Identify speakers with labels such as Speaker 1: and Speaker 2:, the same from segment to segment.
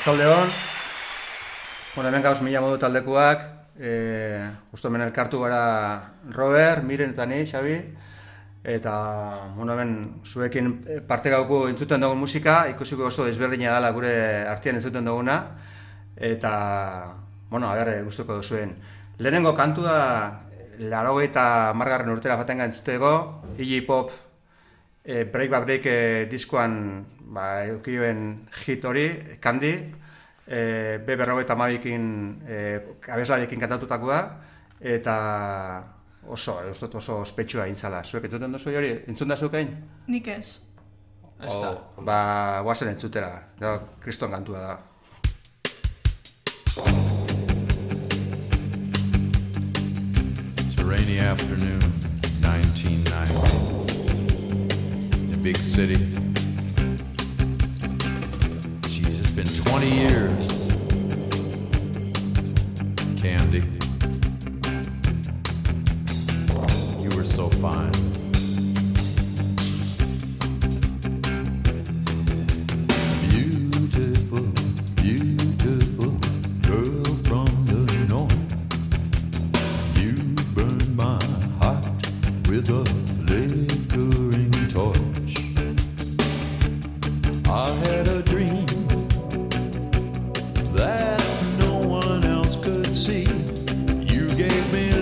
Speaker 1: Atzalde bueno, hemen gauz mila modu taldekuak, e, justo hemen elkartu gara Robert, Miren eta ni, Xabi, eta, bueno, hemen zuekin parte gauko entzuten dugu musika, ikusiko oso desberdina dela gure artean entzuten duguna, eta, bueno, a ber, guztuko duzuen. Lehenengo kantua, laro eta margarren urtera jaten entzuteko, Iggy Pop, e, Break by Break e, diskoan ba, eukioen hit hori, kandi, e, be berrogeita mabikin e, abeslarekin kantatutakoa, eta oso, eustot oso ospetsua intzala. Zuek entzuten duzu hori, entzun da zukein?
Speaker 2: Nik ez.
Speaker 3: Ez da.
Speaker 1: Oh, ba, guazen entzutera, da, kriston kantua da.
Speaker 4: It's a rainy afternoon, 1990. In a big city. Been 20 years. Candy. You were so fine. make me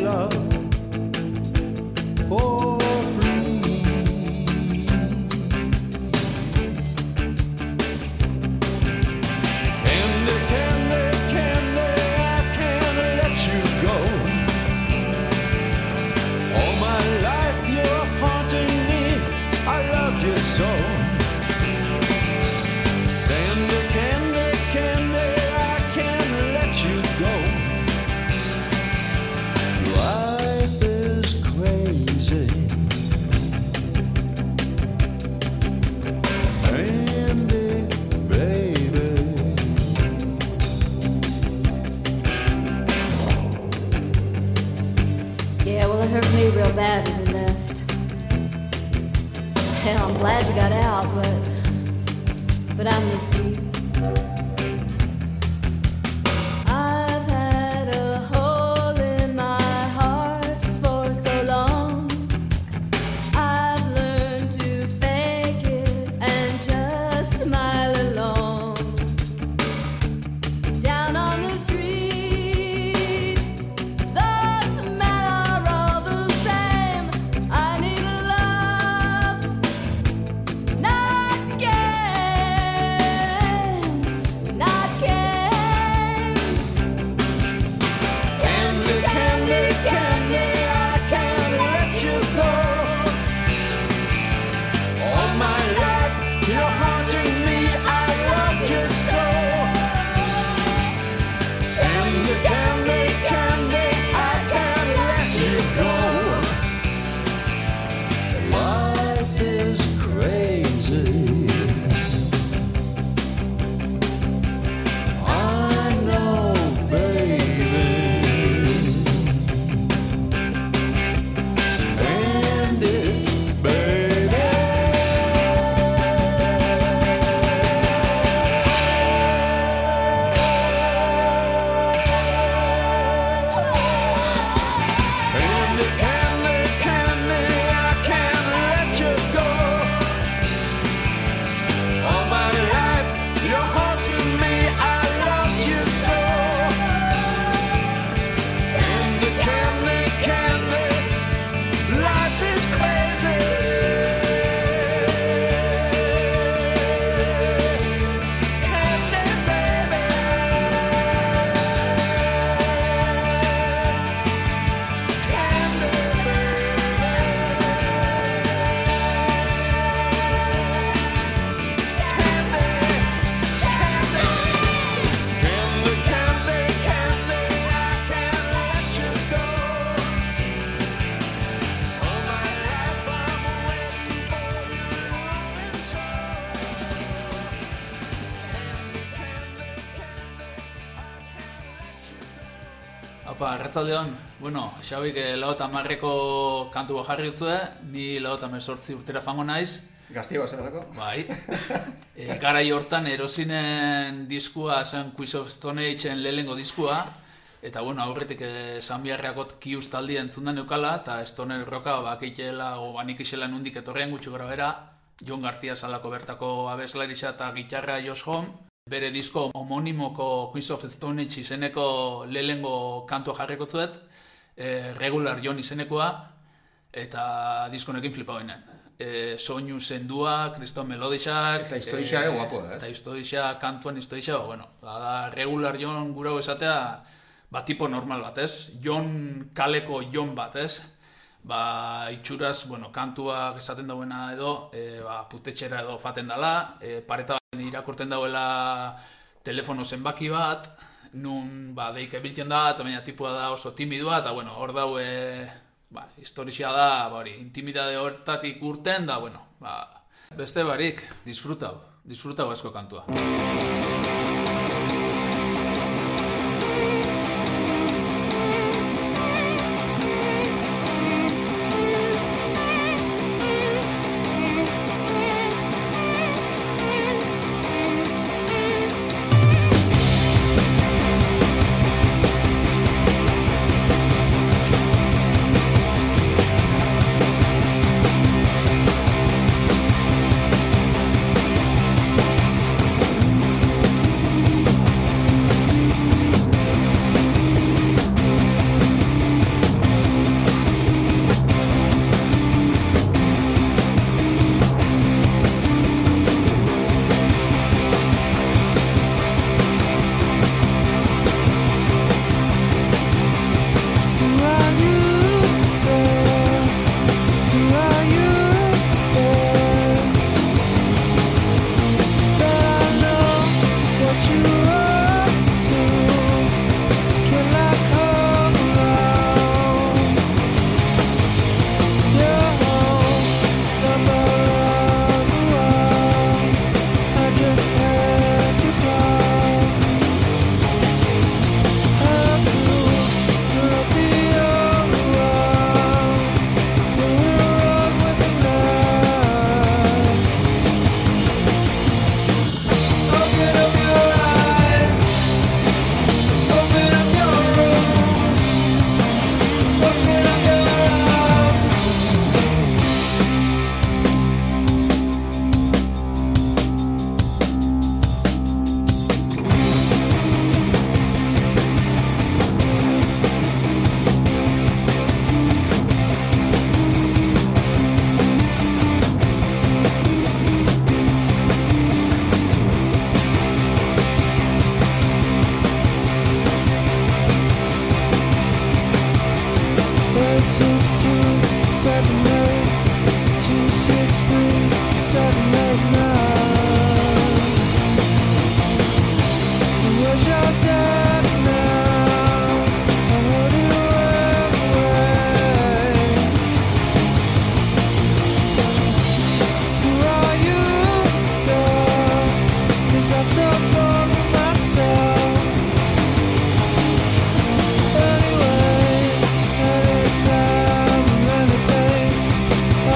Speaker 3: arratzaldeon, bueno, Xabik eh, lau eta marreko kantu bat jarri utzue, ni lau eta mesortzi urtera fango naiz,
Speaker 1: Gaztiago zelako?
Speaker 3: Bai. E, garai hortan erosinen diskua zen Quiz of Stone Ageen lehengo diskua, eta bueno, aurretik esan biharrakot kius taldia entzundan neukala, eta Stoner Rocka bakitela, o banik isela nundik etorrean gutxi gora bera, Jon García salako bertako abeslarisa eta gitarra Josh Home, bere disko homonimoko Queens of Stone Age izeneko lehengo kantua jarriko zuet, e, regular Jon izenekoa, eta diskonekin flipa ginen. E, soinu zendua, kriston melodixak...
Speaker 1: Eta historixa, eh, guapo, eh?
Speaker 3: Eta historixa, kantuan historixa, ba, bueno, ba, da regular Jon gura esatea, ba, tipo normal bat, ez? Jon kaleko Jon bat, ez? Ba, itxuraz, bueno, kantuak esaten dauena edo, e, ba, putetxera edo faten dala, e, pareta irakurten dauela telefono zenbaki bat, nun ba, deik ebiltzen da, eta baina tipua da oso timidua, eta bueno, hor dau, e, ba, historia da, ba, hori, intimidade hortatik urten, da, bueno, ba, beste barik, disfrutau, disfrutau asko kantua.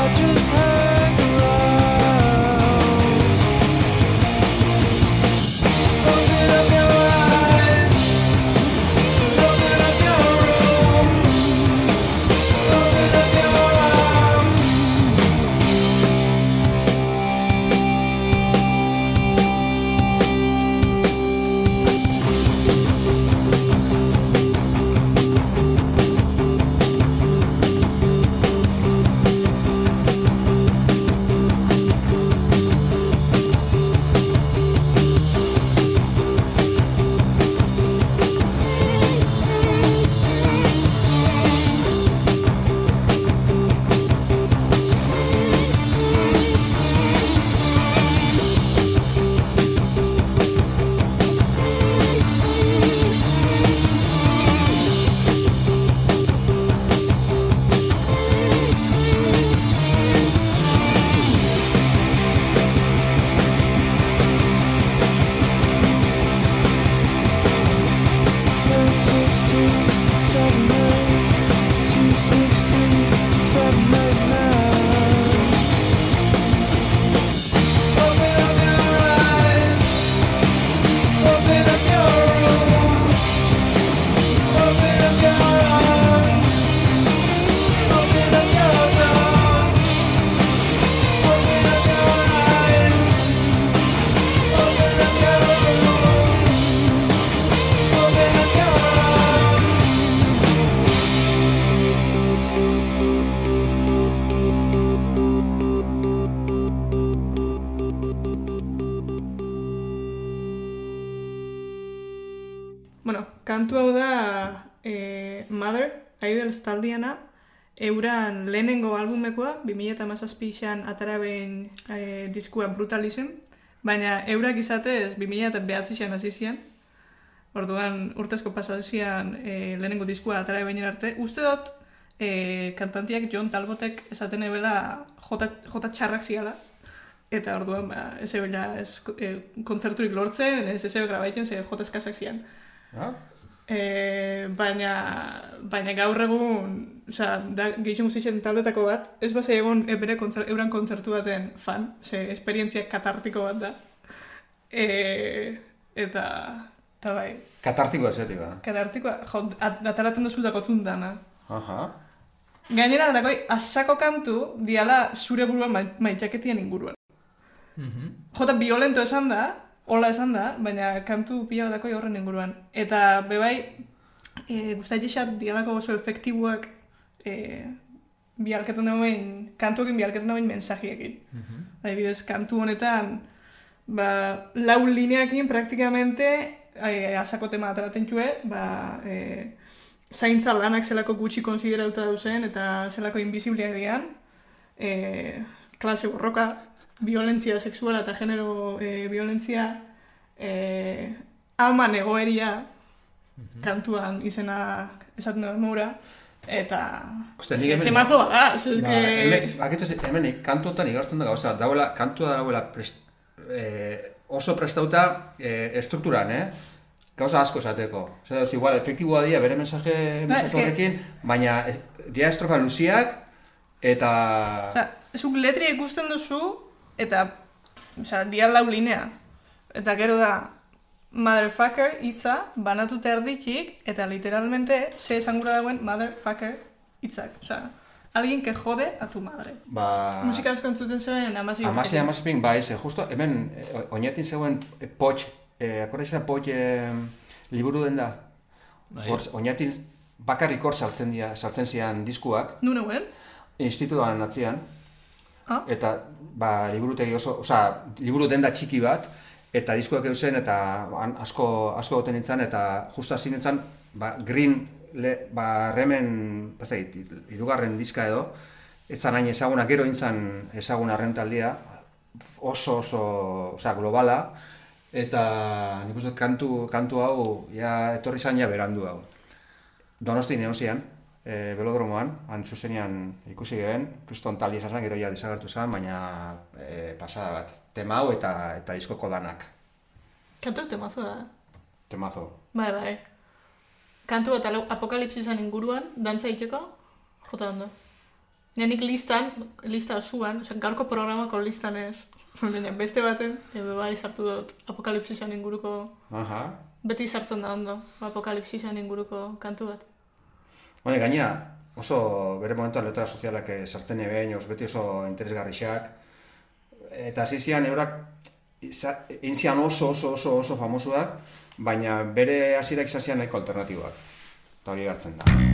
Speaker 5: I just heard
Speaker 2: kantu hau da e, Mother, Idols taldiana, euran lehenengo albumekoa, 2008an atara behin e, diskua Brutalism, baina eurak izatez 2009an hasi orduan urtezko pasauzian e, lehenengo diskua atara behin arte. Uste dut, e, kantantiak John Talbotek esaten ebela jota, jota txarrak ziala, eta orduan ba, ez ebela ez, e, kontzerturik lortzen, ez ez ebela grabaitzen, ze jota eskasak zian.
Speaker 1: Ah?
Speaker 2: E, baina, baina gaur egun, osea, da gehiago musizien taldetako bat, ez base egon e, bere kontzer, euran kontzertu baten fan, ze esperientzia katartiko bat da. E, eta, eta bai,
Speaker 1: Katartikoa ezetik, ba.
Speaker 2: katartikoa, jo, at- ataratzen duzu dakotzun dana.
Speaker 1: Aha.
Speaker 2: Gainera, dakoi, asako kantu diala zure buruan ma- maitxaketien inguruan. Jota violento esan da, hola esan da, baina kantu pila bat dakoi horren inguruan. Eta bebai, e, guztatxexat dialako oso efektiboak e, bialketan dauen, kantuekin bialketan dauen mensajiekin. Adibidez, kantu honetan, ba, lau lineakin praktikamente e, asako tema ateraten txue, ba, e, zaintza lanak zelako gutxi konsiderauta dauzen eta zelako invisibliak dian, e, klase borroka, violentzia sexuala eta genero e, violentzia, e, aman egoeria, kantuan izena esaten duen mura, eta
Speaker 1: Ostia, nik hemen-
Speaker 2: temazoa da, ez
Speaker 1: Ba,
Speaker 2: que...
Speaker 1: hemen, bakitu hemen kantuotan igartzen da gauza, dauela, kantua dauela prest, eh, oso prestauta eh, estrukturan, eh? Gauza asko esateko. Zer dauz, igual, efektiboa dira bere mensaje,
Speaker 2: Ba,
Speaker 1: mensaje horrekin, baina eh, dira estrofa luziak, eta...
Speaker 2: Osea, zuk letria ikusten duzu, eta, osea, dia lau linea. Eta gero da, motherfucker hitza banatuta erditik, eta literalmente, ze esangura dauen motherfucker hitzak. Osea, alguien que jode a tu madre.
Speaker 1: ba,
Speaker 2: Musika asko entzuten zuen amasi
Speaker 1: Amasei, amasipin, ba, ez, justo, hemen, eh, oinetin zegoen eh, potx, eh, akorda izan potx eh, liburu den da?
Speaker 3: Bai.
Speaker 1: Bakarrik hor saltzen, dira, saltzen zian diskuak,
Speaker 2: Nu neuen?
Speaker 1: institutuan atzian,
Speaker 2: Ah?
Speaker 1: eta ba, liburutegi oso, osea, liburu denda txiki bat, eta diskoak eusen, eta han asko, asko goten nintzen, eta justo hasi nintzen, ba, green, le, ba, remen, ez da, irugarren diska edo, etzan hain ezaguna, gero intzan ezaguna rentaldia, oso, oso, osea, globala, eta nik uste kantu, kantu hau, ja, etorri zain ja berandu hau. Donosti neusian, e, belodromoan, han zuzenean ikusi gehen, kriston taldi esan gero ja desagertu zen, baina e, pasada bat. Tema hau eta eta diskoko danak.
Speaker 2: Kantu temazo da.
Speaker 1: Temazo.
Speaker 2: Bai, bai. Kantu eta apokalipsisan inguruan, dantza iteko, jota ondo. Nenik listan, lista osuan, osea, gaurko programako listan ez, baina beste baten, ebe bai sartu dut apokalipsisan inguruko,
Speaker 1: Aha.
Speaker 2: beti sartzen da ondo, apokalipsisan inguruko kantu bat.
Speaker 1: Baina gaina, oso bere momentuan letra sozialak eh, sartzen eben, os beti oso interesgarrixak. Eta hasi zian eurak egin oso oso oso oso famosoak, baina bere hasierak izan zian nahiko alternatiboak. Eta hori hartzen da.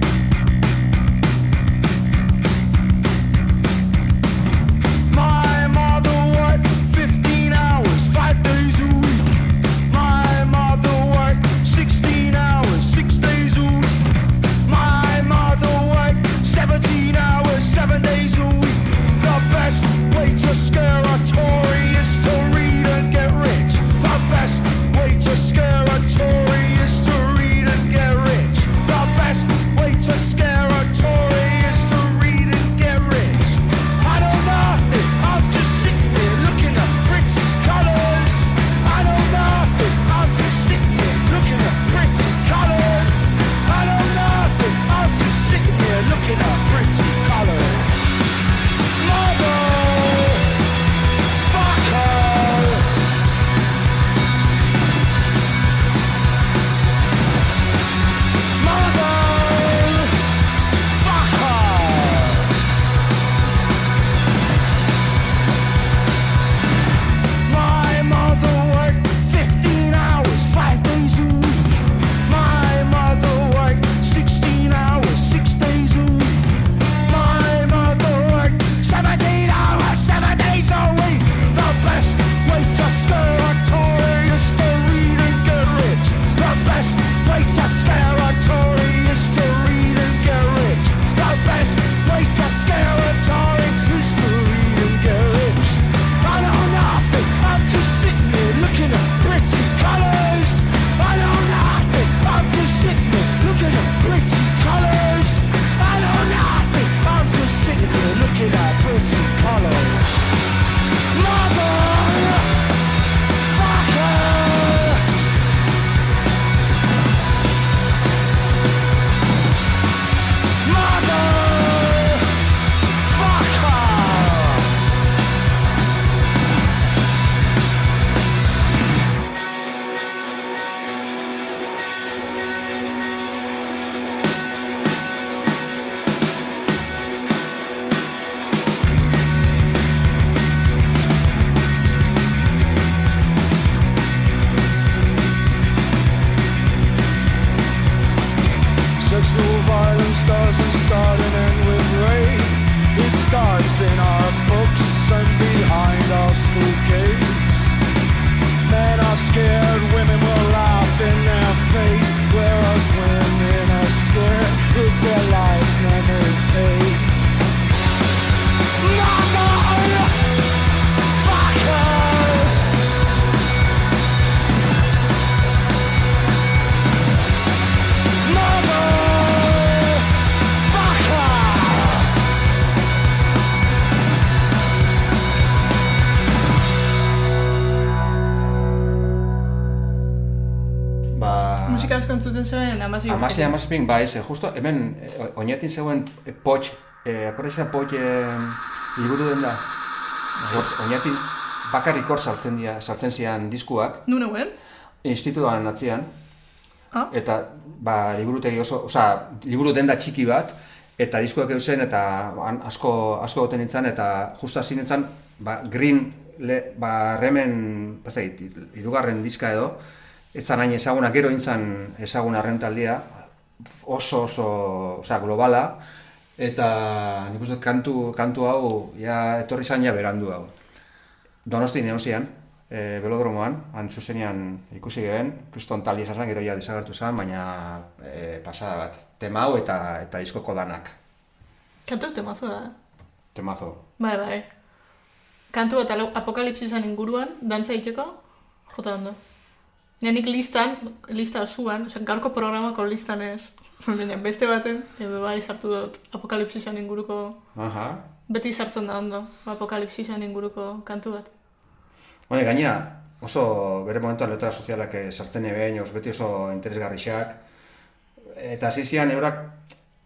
Speaker 2: Amazio.
Speaker 1: Amazia, amazpin, ba, ez, justo, hemen, eh, oinatin zegoen eh, potx, e, eh, akorrezea potx e, liburu den da. Oinatin bakarrik hor saltzen, dia, saltzen zian diskuak.
Speaker 2: Nun hauen?
Speaker 1: Institutuan atzian.
Speaker 2: Ha?
Speaker 1: Eta, ba, liburutegi oso, oza, liburu denda txiki bat, eta diskoak eusen, eta an, asko, asko goten nintzen, eta justu hasi nintzen, ba, green, le, ba, remen, pastai, irugarren diska edo, etzan hain ezaguna, gero intzan ezaguna rentaldia, oso oso, osea, globala, eta nik uste kantu, kantu hau, ja, etorri zan ja berandu hau. Donosti neuzian, e, eh, belodromoan, han zuzenean ikusi gehen, kriston tali esan gero ja desagertu zen, baina e, pasada bat. Tema hau eta, eta diskoko danak.
Speaker 2: Kantu temazo da, eh?
Speaker 1: Temazo.
Speaker 2: Bai, bai. Kantu eta apokalipsisan inguruan, dantza egiteko, jota dando. Nenik listan, lista osuan, oza, gaurko programako listan ez, baina beste baten, ebe bai sartu dut apokalipsisan inguruko,
Speaker 1: Aha.
Speaker 2: beti sartzen da ondo, apokalipsisan inguruko kantu bat.
Speaker 1: Baina gaina, oso bere momentuan letra sozialak eh, sartzen eben, oso beti oso interesgarrixak, eta zizian eurak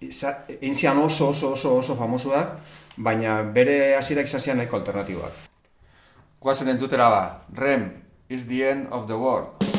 Speaker 1: egin oso oso oso oso famosuak, baina bere hasierak izan nahiko alternatiboak. Guazen entzutera ba, REM is the end of the world.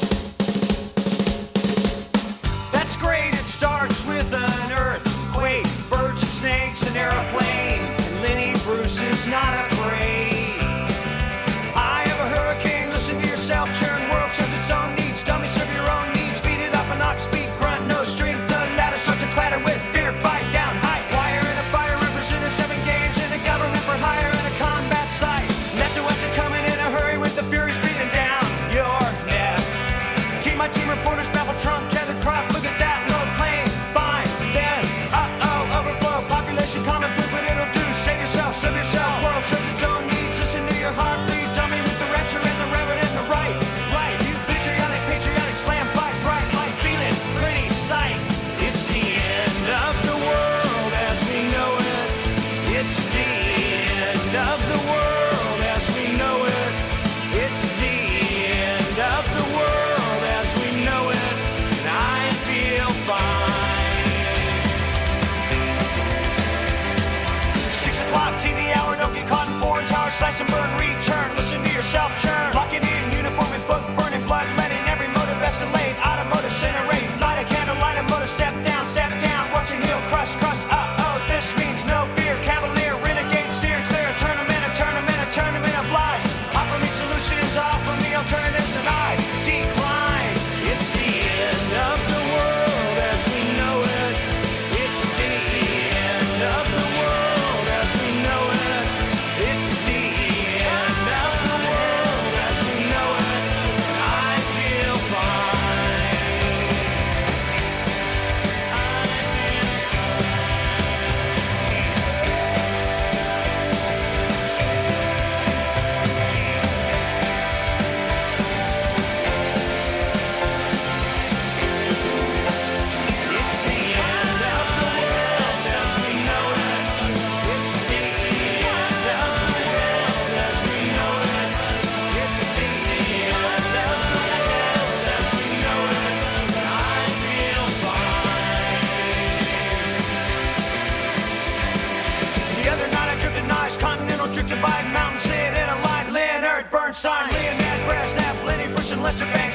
Speaker 6: unless you're banging.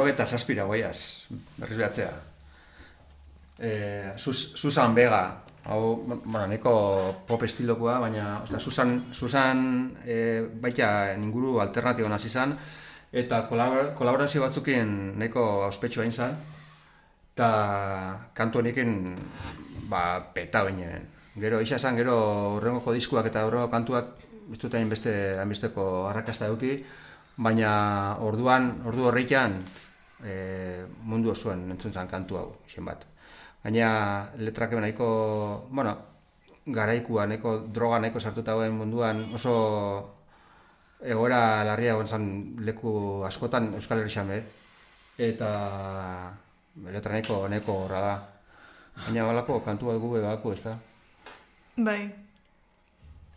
Speaker 1: Lauro eta zazpira goiaz, berriz behatzea. E, Sus, Susan Vega, hau, bueno, neko pop estilokoa, baina, ostia, Susan, Susan e, baita inguru alternatibo hasi izan, eta kolabor, kolaborazio batzukin neko auspetxua hain zan, eta kantu honekin, ba, peta baina. Gero, isa esan, gero horrengoko diskuak eta horrengoko kantuak, ez dut hainbeste, hainbesteko arrakasta eduki, baina orduan, ordu horreikan, e, mundu osoan entzun zan kantu hau, izen bat. Gaina letrak eben nahiko, bueno, garaikua, nahiko droga nahiko sartuta dagoen munduan oso egoera larria egon zan leku askotan Euskal Herrixan be. Eta letra nahiko, nahiko horra da. Baina balako kantu bat gube balako, ez da?
Speaker 2: Bai.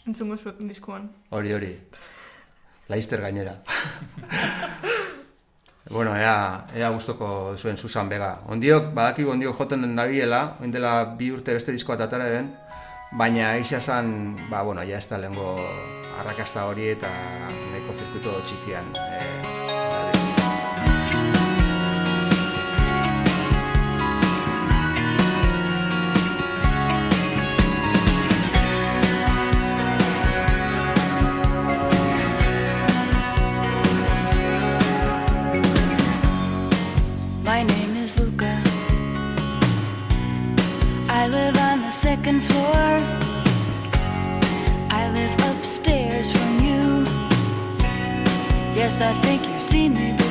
Speaker 2: Entzungo zuek diskuan.
Speaker 1: Hori, hori. Laister gainera. bueno, ea, ea gustoko zuen Susan Vega. Ondiok, badakigu ondiok joten den dabiela, oin dela bi urte beste diskoa tatara den, baina eixa zan, ba, bueno, ja ez da lehengo arrakasta hori eta nahiko zirkuito txikian. Eh,
Speaker 7: Yes, I think you've seen me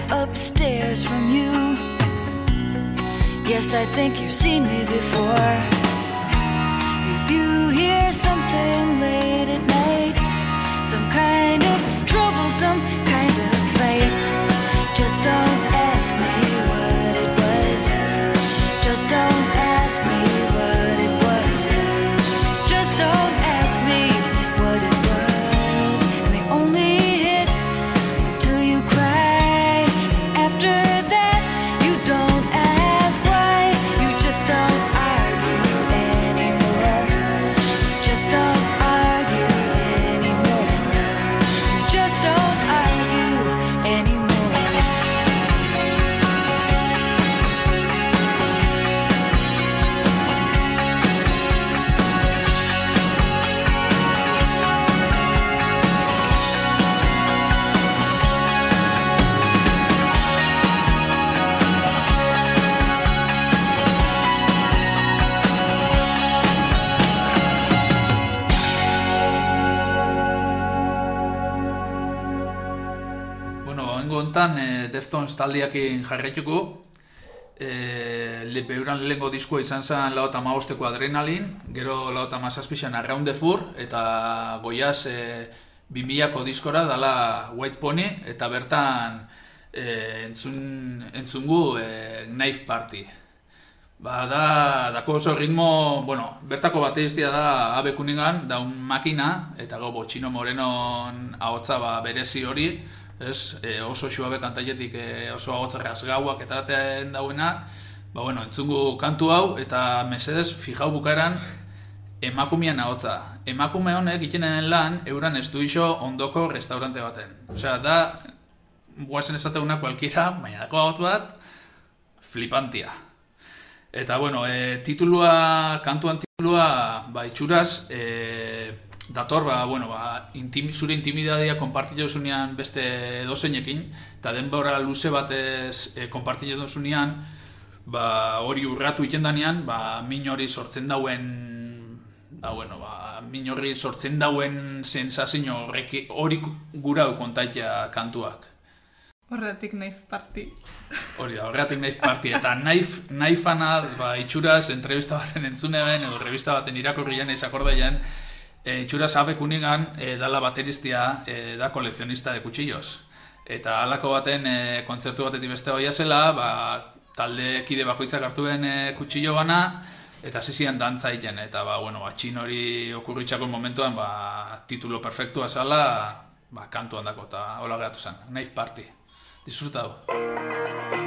Speaker 7: live upstairs from you. Yes, I think you've seen me before.
Speaker 3: Taldiakin jarraituko. e, beuran lehengo diskua izan zen lau eta maosteko adrenalin, gero lau eta mazazpixan Around the Fur, eta goiaz e, 2000ko diskora dala White Pony, eta bertan e, entzun, entzungu e, Knife Party. Ba, da, dako oso ritmo, bueno, bertako bateiztia da Abe Kunigan, da un makina, eta go, Txino Morenon ahotza ba, berezi hori, ez, e, oso xuabe kantailetik e, oso ahotzarraz gauak eta daten dauena, ba, bueno, entzungu kantu hau, eta mesedez, fijau bukaeran, emakumean ahotza. Emakume honek ikenen lan, euran estuixo ondoko restaurante baten. Osea, da, guazen esateuna kualkiera, baina dako ahotz bat, flipantia. Eta, bueno, e, titulua, kantuan titulua, ba, itxuraz, e, dator, ba, bueno, ba, intim, zure intimidadia konpartitu zunean beste dozeinekin, eta denbora luze batez e, konpartitu zunean, ba, hori urratu iten danean, ba, min hori sortzen dauen, ba, bueno, ba, min hori sortzen dauen sensazio horreki- hori gurau kontaitea kantuak.
Speaker 2: Horretik nahi parti.
Speaker 3: Hori da, horregatik naiz parti, eta naif, naifana, ba, itxuraz, entrevista baten entzune ben, edo revista baten irakurri naiz akordaian, e, itxuraz Abe Kunigan, e, dala bateristia, e, da kolekzionista de kutsillos. Eta halako baten e, kontzertu batetik beste hoia zela, ba, talde kide bakoitzak hartu ben e, kutsillo bana, eta ziren dantza egiten, eta ba, bueno, ba, txin hori okurritxako momentuan, ba, titulo perfektua zala, ba, kantuan dako, eta hola geratu zen, Knife Party. Disfrutau.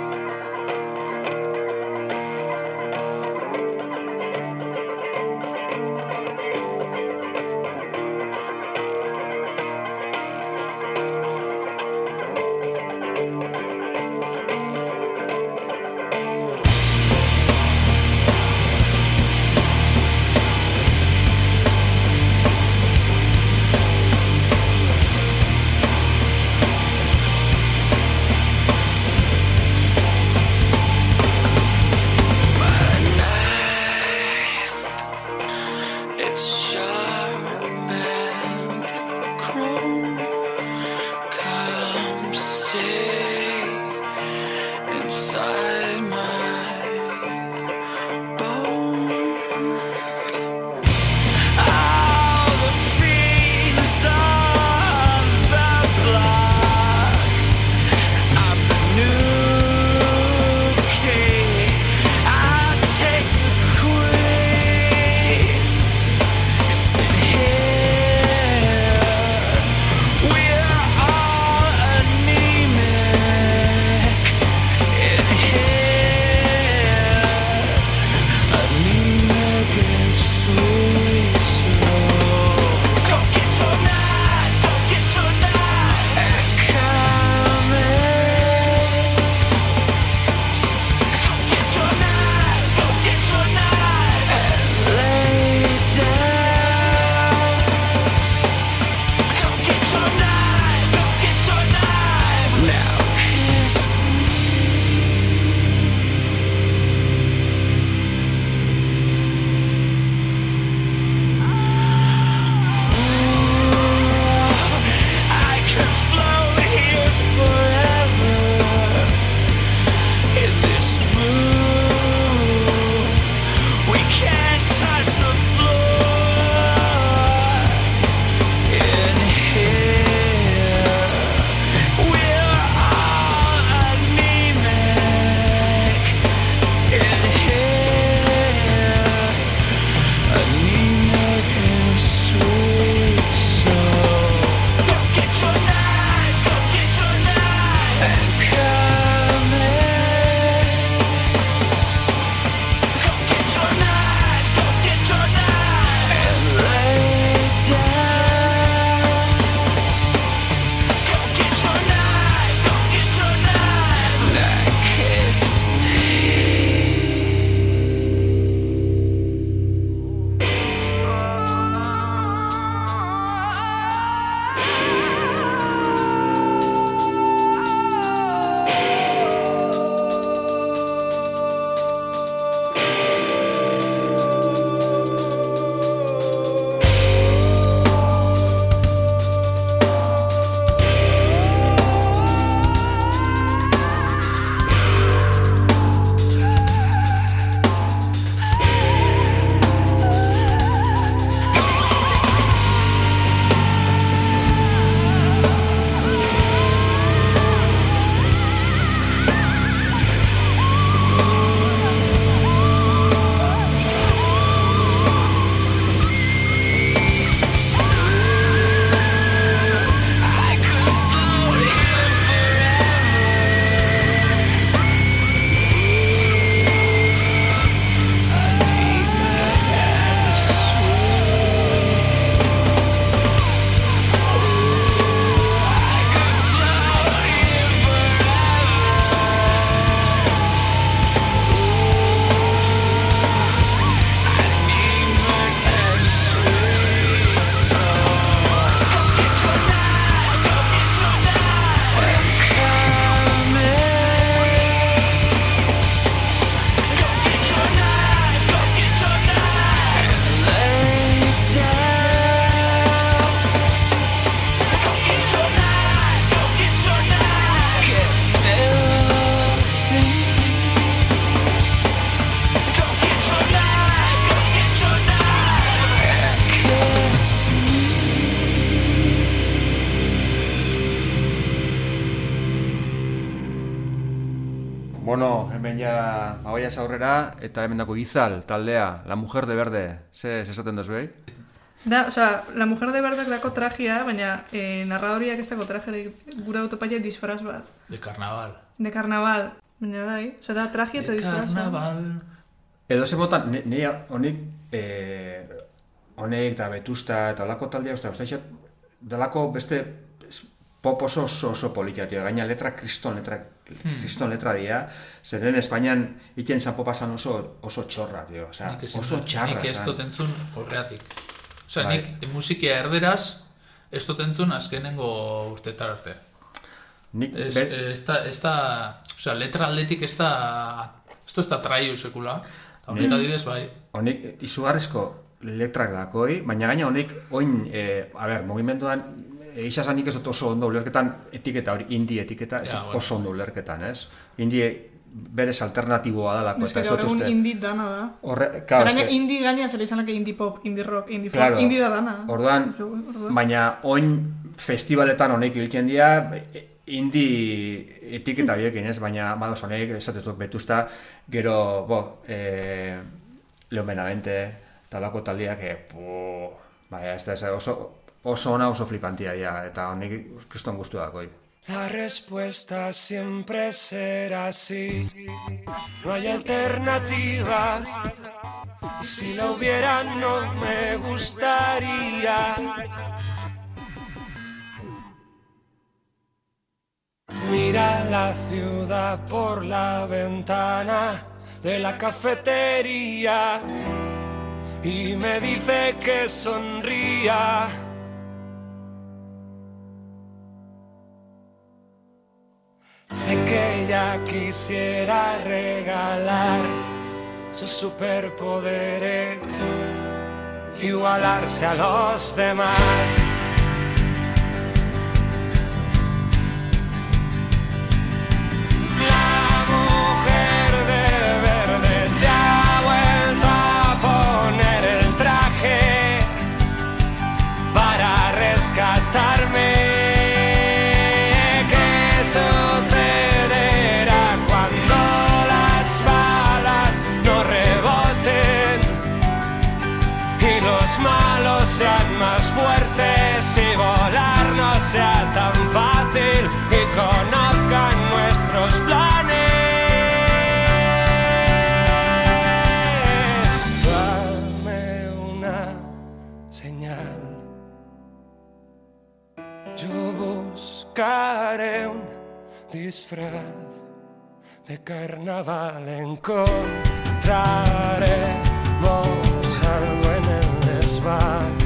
Speaker 1: Aurrera eta hemen dako Izal taldea, La Mujer de Verde. Ze ze esaten duzu, eh?
Speaker 2: Da, osea, la mujer de verdak dako trajea, baina eh, narradoriak ez dako trajerik gura autopaia disfraz bat.
Speaker 3: De carnaval.
Speaker 2: De carnaval. Baina bai, osea, da traje eta
Speaker 3: De
Speaker 2: disfraza.
Speaker 3: carnaval.
Speaker 1: Edo ze botan, ne- nei honik, eh, honek eta betusta eta olako taldea, usta, usta, dalako beste pop oso oso, oso politia, tio. gaina letra kriston letra, kriston letra dira, zeren Espainian iken zan popasan oso, oso txorra, tio,
Speaker 3: Nik ezin
Speaker 1: oso txarra
Speaker 3: Nik ez dut entzun horreatik. Osea,
Speaker 1: Bai.
Speaker 3: nik musikia erderaz ez dut entzun azkenengo urtetar arte.
Speaker 1: Nik,
Speaker 3: Ez,
Speaker 1: be-
Speaker 3: ez da, ez da, osea, letra aldetik ez da, esto ez da traiu sekula. Eta honek adibidez, bai,
Speaker 1: Honik izugarrizko letrak dakoi, baina gaina honik oin, e, a ber, mugimenduan Eizasan nik ez dut oso ondo ulerketan etiketa hori, indie etiketa, ez
Speaker 3: Ja, bueno.
Speaker 1: oso ondo ulerketan, ez? Indie berez alternatiboa dalako,
Speaker 2: Ez
Speaker 1: eta ez
Speaker 2: gaur
Speaker 1: dut
Speaker 2: egun
Speaker 1: uste...
Speaker 2: indie dana da.
Speaker 1: Horre, claro,
Speaker 2: gaina
Speaker 1: eske,
Speaker 2: indie gaina zela izan lake indie pop, indie rock, indie folk,
Speaker 1: Claro.
Speaker 2: indie da dana.
Speaker 1: Orduan,
Speaker 2: Orduan.
Speaker 1: baina oin festivaletan honek hilken dira, indie etiketa biekin, ez? Baina, madoz honek, esatez dut betusta, gero, bo, e, Leon Benavente, talako taldiak, e, baina, ez da, ez da, oso, oso ona, oso flipantia, ja, eta honek kriston guztu dakoi.
Speaker 6: La respuesta siempre será sí. No hay alternativa. Y si la hubiera no me gustaría. Mira la ciudad por la ventana de la cafetería y me dice que sonría. Sé que ella quisiera regalar sus superpoderes, igualarse a los demás. Buscaré un disfraz de carnaval. Encontraremos algo en el desván.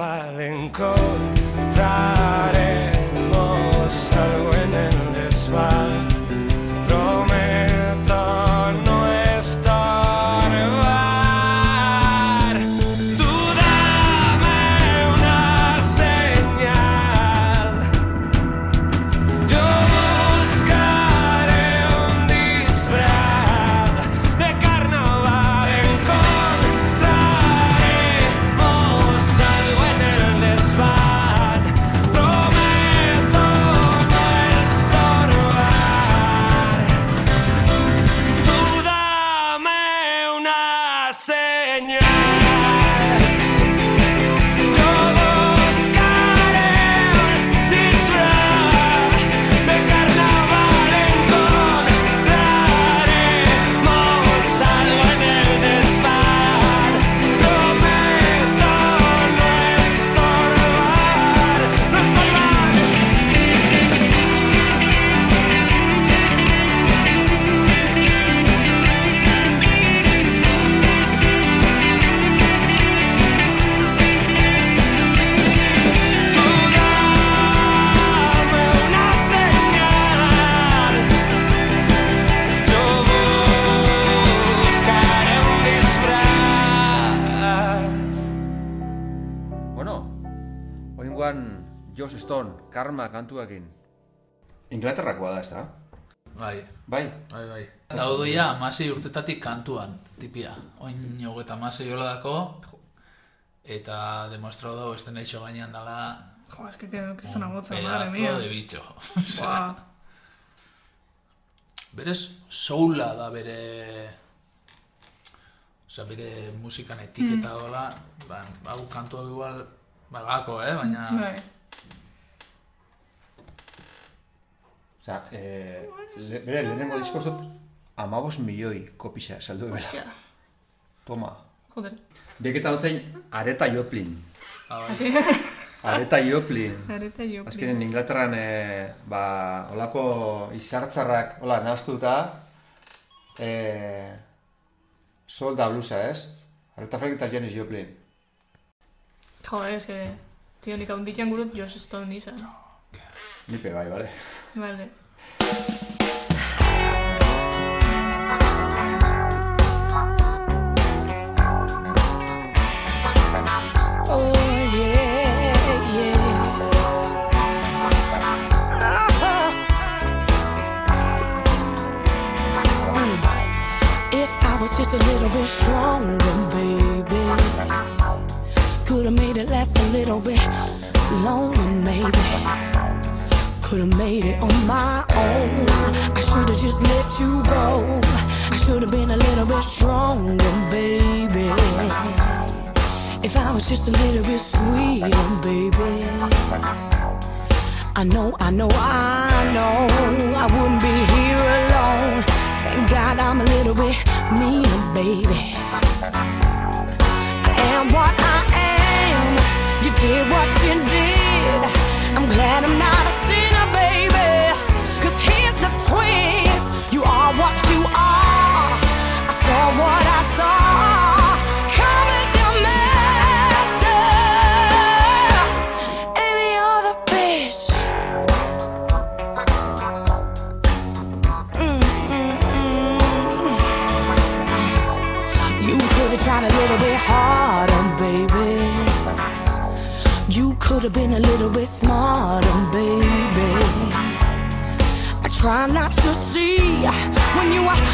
Speaker 6: valen cose
Speaker 1: gaurkoan Joss Stone, Karma kantuakin. Inglaterrakoa da, ez da?
Speaker 3: Bai,
Speaker 1: Bai.
Speaker 3: bai, bai. Daudoia amasei urtetatik kantuan, tipia. Oin hogeta amasei hola dako, eta demostrau dago esten eixo gainean dala
Speaker 2: Jo, es que zona gotza,
Speaker 3: pedazo
Speaker 2: madre mía.
Speaker 3: de bicho.
Speaker 2: Buah.
Speaker 3: Berez, soula da bere... Osea, bere musikan etiketa dola, ba, hau kantu hau igual, ba, gako, eh, baina...
Speaker 2: Bai.
Speaker 1: Osea, eh, le, bere, lehenengo disko zut, amabos milioi kopisa saldu.
Speaker 2: Hostia.
Speaker 1: Toma.
Speaker 2: Joder.
Speaker 1: Bieketa dutzein, Areta Joplin.
Speaker 3: Ah, bai.
Speaker 1: Areta Joplin.
Speaker 2: Areta jo.
Speaker 1: Azkenen Inglaterran, eh, ba, olako izartzarrak, hola, nahaztuta, eh, sol da blusa, ez? Areta Frank eta Janis Joplin.
Speaker 2: Joder, es que. Tío, ni Dick
Speaker 1: yo. Ni pegáis,
Speaker 2: ¿vale?
Speaker 8: Vale. Mm. If I was just a little bit stronger, baby could have made it last a little bit longer, maybe. Could have made it on my own. I should have just let you go. I should have been a little bit stronger, baby. If I was just a little bit sweeter, baby. I know, I know, I know I wouldn't be here alone. Thank God I'm a little bit meaner, baby. I am what I did what you did. I'm glad I'm not a sinner, baby. Cause here's the twist. You are what you are. I saw what I saw. When you were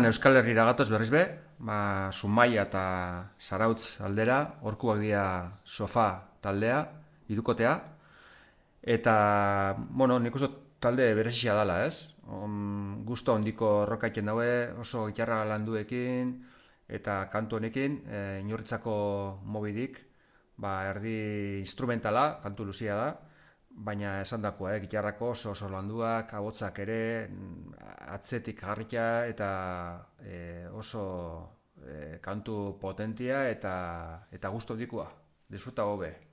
Speaker 1: Honetan Euskal Herrira gatoz berriz be, ba, Zumaia eta Zarautz aldera, horkuak dira sofa taldea, irukotea, eta, bueno, nik uste talde berezia dala, ez? On, gusto ondiko rokaiten daue, oso gitarra landuekin, eta kantu honekin, e, inorritzako mobidik, ba, erdi instrumentala, kantu luzia da, baina esan dakoa, eh, gitarrako oso oso landuak, abotzak ere, atzetik jarrikia eta e, oso e, kantu potentia eta eta gusto dikua. Disfruta hobe.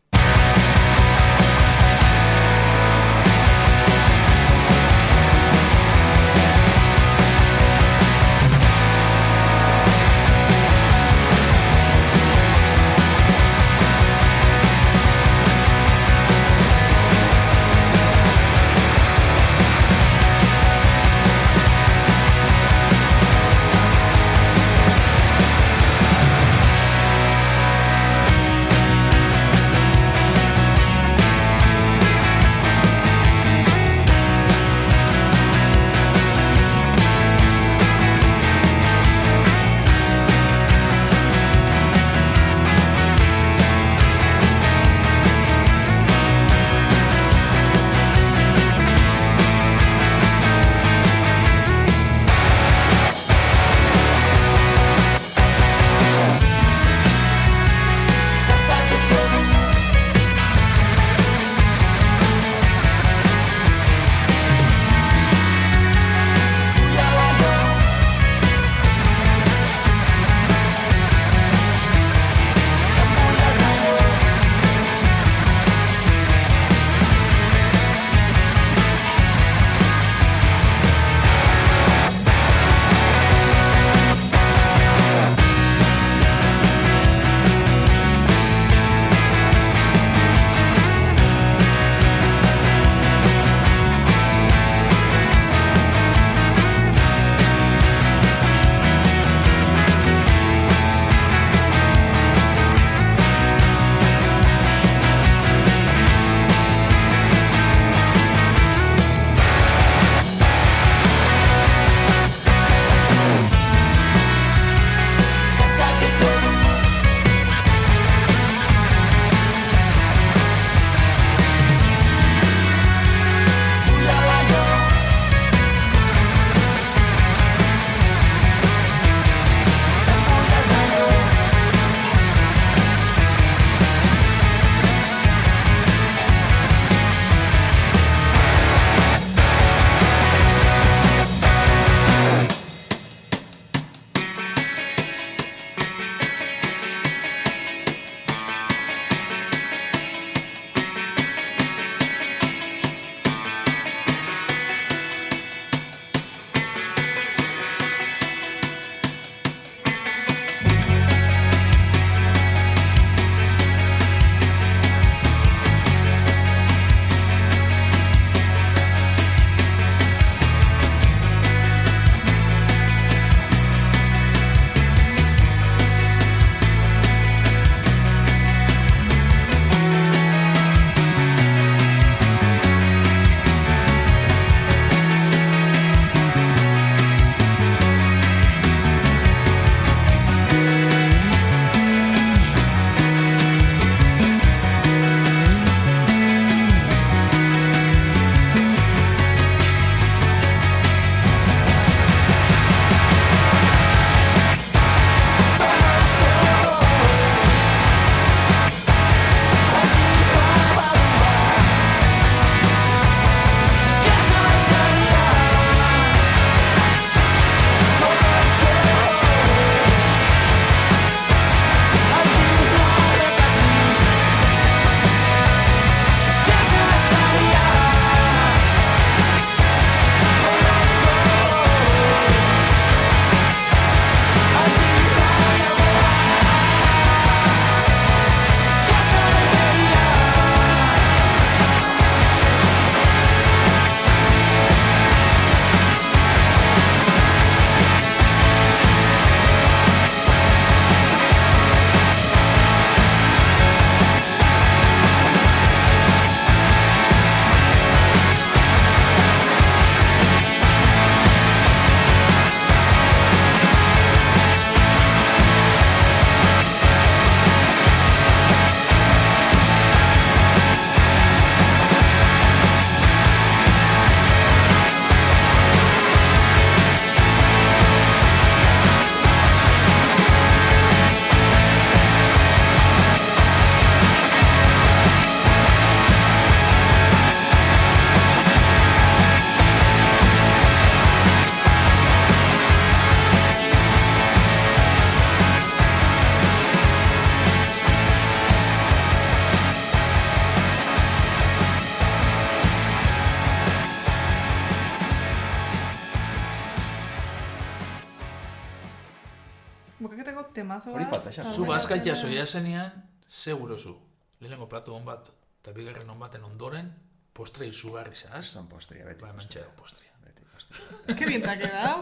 Speaker 2: Temazo
Speaker 1: Hori
Speaker 2: bat.
Speaker 1: falta, xa.
Speaker 3: Zu bazkaitia zoia zenean, seguro zu. Lehenengo platu hon bat, eta bigarren hon baten ondoren, postre izugarri zaz.
Speaker 1: Zan postria, beti.
Speaker 3: Ba, hemen txero postria.
Speaker 1: Beti postria.
Speaker 2: Ke bien te ha quedado.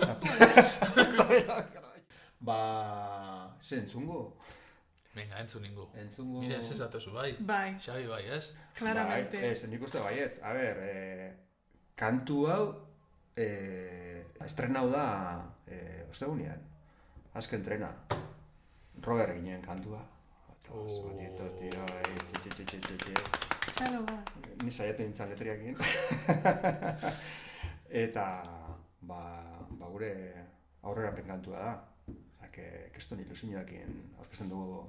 Speaker 1: Ba, ze entzungo?
Speaker 3: Venga, entzun ningu.
Speaker 1: Entzungo...
Speaker 3: Mire, ez ezatozu, bai.
Speaker 2: Bai,
Speaker 3: Xabi, bai, ez?
Speaker 2: claramente.
Speaker 1: Bai, ez, nik uste baiez. A ber, eh, kantu hau, eh, estrenau da, eh, ostegunean. Azken trena. Robert ginen kantua. Bonito, tio,
Speaker 2: ba.
Speaker 1: Ni saiatu nintzen letriakin. Eta, ba, ba gure aurrera kantua da. Que, keston ilusioakin aurkezten dugu,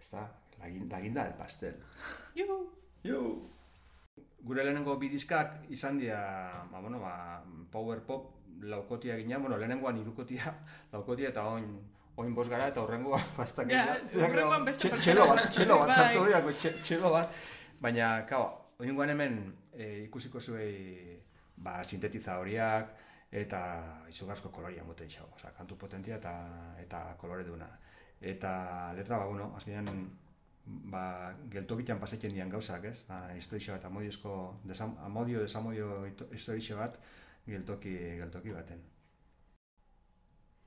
Speaker 1: ez da, lagin, laginda el pastel.
Speaker 2: Juhu.
Speaker 1: Jo! Gure lehenengo bidizkak izan dira, ba, bueno, ba, power pop laukotia ginen, bueno, lehenengoan irukotia laukotia eta oin, oin bos gara eta horrengoa bastak
Speaker 2: Ja, hurrengoan beste
Speaker 1: Txelo bat, txelo bat
Speaker 2: Bai.
Speaker 1: sartu diako, txe- txelo bat. Baina, kao, oingoan hemen e, ikusiko zuei ba, sintetiza horiak eta izugarrizko koloria moten xau. Osa, kantu potentia eta, eta kolore duna. Eta letra, ba, bueno, azkenean ba, geltokitan pasetzen dian gauzak, ez? Ba, historixo bat, amodiozko, desam, amodio, desamodio historixo bat, geltoki, geltoki baten.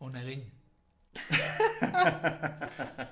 Speaker 3: Hon egin.
Speaker 9: ハハハハ!